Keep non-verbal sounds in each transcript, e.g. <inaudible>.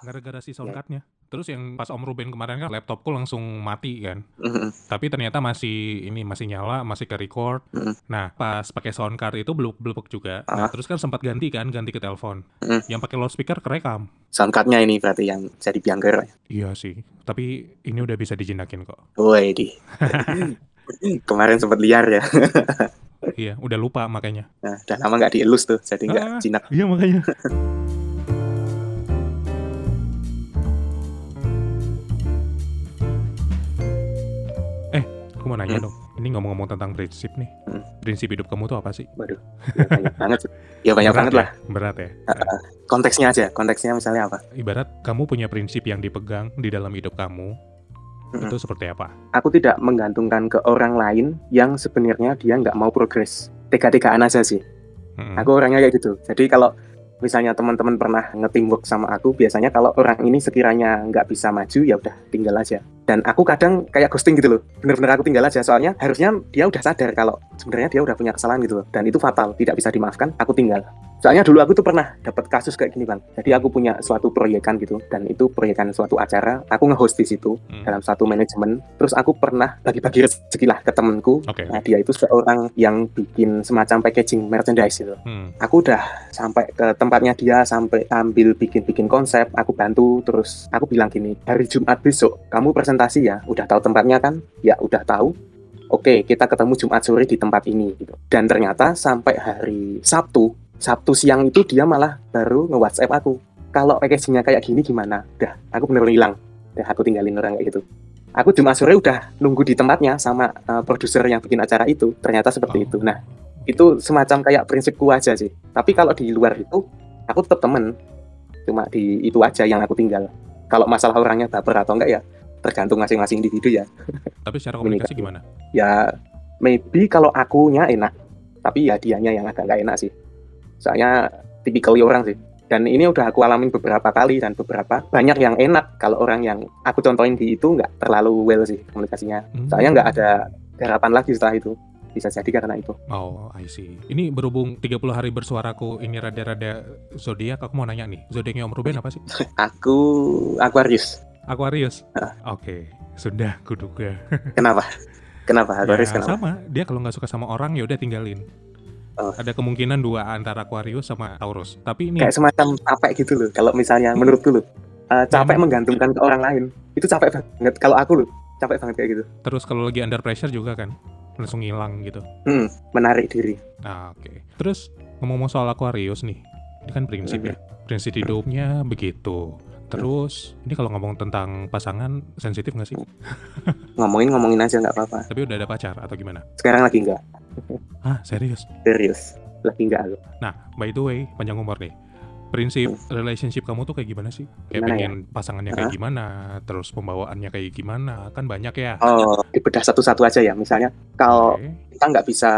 gara-gara si sound cardnya. Terus yang pas Om Ruben kemarin kan laptopku langsung mati kan. Tapi ternyata masih ini masih nyala, masih ke record. Nah, pas pakai sound card itu beluk-beluk juga. Nah, Ah. terus kan sempat ganti kan, ganti ke telepon. Mhm. Yang pakai loudspeaker kerekam. Soundcardnya ini berarti yang jadi biangker. Iya sih, tapi ini udah bisa dijinakin kok. Woi di. <laughs> Kemarin sempat liar ya. Iya, udah lupa makanya. Nah, udah lama nggak dielus tuh, jadi nggak Ah. jinak. Iya makanya. <laughs> mau nanya Hmm. dong. Ini ngomong-ngomong tentang prinsip nih. Hmm. Prinsip hidup kamu tuh apa sih? Waduh, ya banyak banget. sih. Ya banyak Berat banget ya? lah. Berat ya. Konteksnya aja, konteksnya misalnya apa? Ibarat kamu punya prinsip yang dipegang di dalam hidup kamu, Mm-mm. itu seperti apa? Aku tidak menggantungkan ke orang lain yang sebenarnya dia nggak mau progres. Tega-tegaan aja sih. Mm-mm. Aku orangnya kayak gitu. Jadi kalau misalnya teman-teman pernah nge-teamwork sama aku, biasanya kalau orang ini sekiranya nggak bisa maju, ya udah tinggal aja. Dan aku kadang kayak ghosting gitu loh. Bener-bener aku tinggal aja. Soalnya harusnya dia udah sadar kalau sebenarnya dia udah punya kesalahan gitu loh. Dan itu fatal, tidak bisa dimaafkan, aku tinggal. Soalnya dulu aku tuh pernah dapat kasus kayak gini bang. Jadi aku punya suatu proyekan gitu, dan itu proyekan suatu acara. Aku nge-host di situ Hmm. dalam satu manajemen. Terus aku pernah bagi-bagi rezeki lah ke temenku. Oke. Nah dia itu seorang yang bikin semacam packaging merchandise gitu Hmm. aku udah sampai ke tempatnya dia sampai ambil bikin-bikin konsep aku bantu terus aku bilang gini hari Jumat besok kamu presentasi ya udah tahu tempatnya kan ya udah tahu oke kita ketemu Jumat sore di tempat ini gitu dan ternyata sampai hari Sabtu Sabtu siang itu dia malah baru nge WhatsApp aku kalau packagingnya kayak gini gimana udah aku bener-bener hilang udah aku tinggalin orang kayak gitu aku Jumat sore udah nunggu di tempatnya sama uh, produser yang bikin acara itu ternyata seperti Oh. itu nah itu semacam kayak prinsipku aja sih. Tapi kalau di luar itu, aku tetap temen. Cuma di itu aja yang aku tinggal. Kalau masalah orangnya baper atau enggak ya, tergantung masing-masing individu ya. <laughs> Tapi secara komunikasi kan. gimana? Ya, maybe kalau akunya enak. Tapi ya dianya yang agak nggak enak sih. Soalnya tipikal orang sih. Dan ini udah aku alamin beberapa kali dan beberapa banyak yang enak kalau orang yang aku contohin di itu nggak terlalu well sih komunikasinya. Hmm. Soalnya nggak ada garapan lagi setelah itu. Bisa jadi karena itu. Oh, I see. Ini berhubung 30 hari bersuaraku ini rada-rada zodiak, aku mau nanya nih. Zodiaknya Om Ruben apa sih? <laughs> Aku Aquarius. Aquarius. Oke, sudah kuduga. Kenapa? Kenapa <laughs> Aquarius Ya, kenapa? sama. Dia kalau nggak suka sama orang ya udah tinggalin. Oh. Ada kemungkinan dua antara Aquarius sama Taurus. Tapi ini Kayak semacam capek gitu loh. Kalau misalnya menurutku loh, eh, capek Memang. menggantungkan ke orang lain. Itu capek banget. Kalau aku loh, capek banget kayak gitu. terus kalau lagi under pressure juga kan langsung hilang gitu. Hmm, menarik diri. Nah, oke. Terus ngomong-ngomong soal Aquarius nih. Ini kan prinsip ya. Prinsip hidupnya begitu. Terus ini kalau ngomong tentang pasangan sensitif nggak sih? Ngomongin ngomongin aja nggak apa-apa. Tapi udah ada pacar atau gimana? Sekarang lagi nggak. <laughs> Ah, serius? Serius. Lagi nggak aku. Nah, by the way, panjang umur nih. Prinsip relationship kamu tuh kayak gimana sih? Kayak Gimana ya? pengen pasangannya kayak gimana, terus pembawaannya kayak gimana, kan banyak ya. Oh, dibedah satu-satu aja ya. Misalnya kalau Oke. kita nggak bisa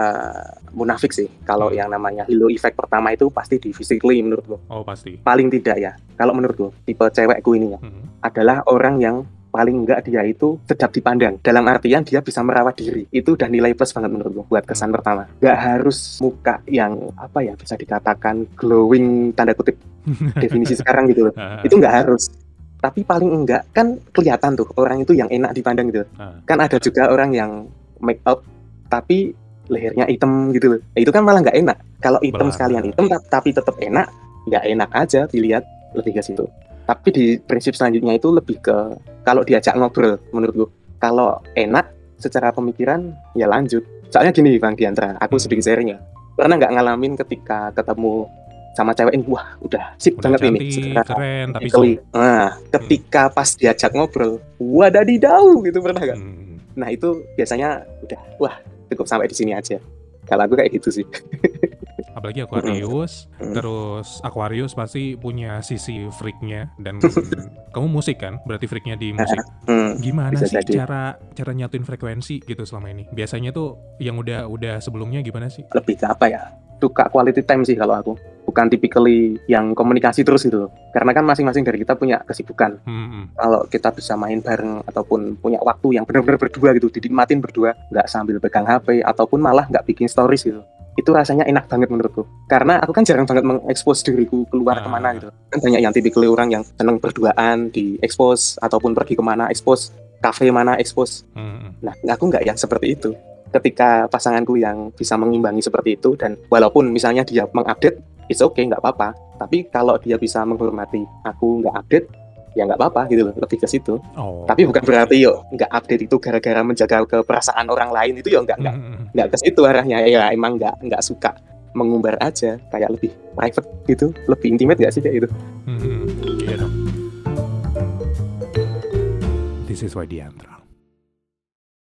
munafik sih. Kalau Hmm. yang namanya halo effect pertama itu pasti di physically menurutku. Oh, pasti. Paling tidak ya. Kalau menurutku tipe cewekku ini ya. Hmm. adalah orang yang paling enggak dia itu sedap dipandang. Dalam artian dia bisa merawat diri. Itu udah nilai plus banget menurutku buat kesan Hmm. pertama. Nggak harus muka yang apa ya bisa dikatakan glowing tanda kutip <laughs> definisi sekarang gitu loh. Ah, itu nggak harus. Tapi paling enggak kan kelihatan tuh orang itu yang enak dipandang gitu ah. kan ada juga orang yang make up tapi lehernya hitam gitu loh. Nah, itu kan malah nggak enak. Kalau hitam sekalian hitam ta- tapi tetap enak nggak enak aja dilihat lebih ke situ tapi di prinsip selanjutnya itu lebih ke kalau diajak ngobrol menurutku kalau enak secara pemikiran ya lanjut soalnya gini bang Diantra aku Hmm. sedikit sharing ya pernah nggak ngalamin ketika ketemu sama cewek ini wah udah sip Udah banget ini cantik, secara keren, tapi so. nah ketika pas diajak ngobrol wadadidau gitu pernah nggak Hmm. Nah itu biasanya udah wah cukup sampai di sini aja. Kalau aku kayak gitu sih. <laughs> Apalagi Aquarius, Mm. terus Aquarius pasti punya sisi freaknya dan <laughs> kamu musik kan, berarti freaknya di musik. <laughs> Hmm, Gimana sih jadi. cara cara nyatuin frekuensi gitu selama ini? Biasanya tuh yang udah udah sebelumnya gimana sih? lebih ke apa ya? Suka quality time sih kalau aku. Bukan typically yang komunikasi terus gitu. loh. Karena kan masing-masing dari kita punya kesibukan. Hmm. Kalau kita bisa main bareng ataupun punya waktu yang benar-benar berdua gitu, dinikmatin berdua, nggak sambil pegang HP ataupun malah nggak bikin stories gitu. Itu rasanya enak banget menurutku. Karena aku kan jarang banget mengekspos diriku keluar Ah. ke mana gitu. Kan banyak yang tipikal orang yang seneng berduaan di expose ataupun pergi ke mana expose kafe mana expose Hmm. nah aku nggak yang seperti itu. Ketika pasanganku yang bisa mengimbangi seperti itu dan walaupun misalnya dia mengupdate it's okay nggak apa-apa. Tapi kalau dia bisa menghormati aku nggak update ya nggak apa-apa gitu loh lebih ke situ Oh. tapi bukan berarti yuk nggak update itu gara-gara menjaga keperasaan orang lain itu ya nggak nggak Hmm. nggak ke situ arahnya ya emang nggak nggak suka mengumbar aja kayak lebih private gitu lebih intimate nggak sih kayak gitu Hmm. Iya dong. This is why Diandra.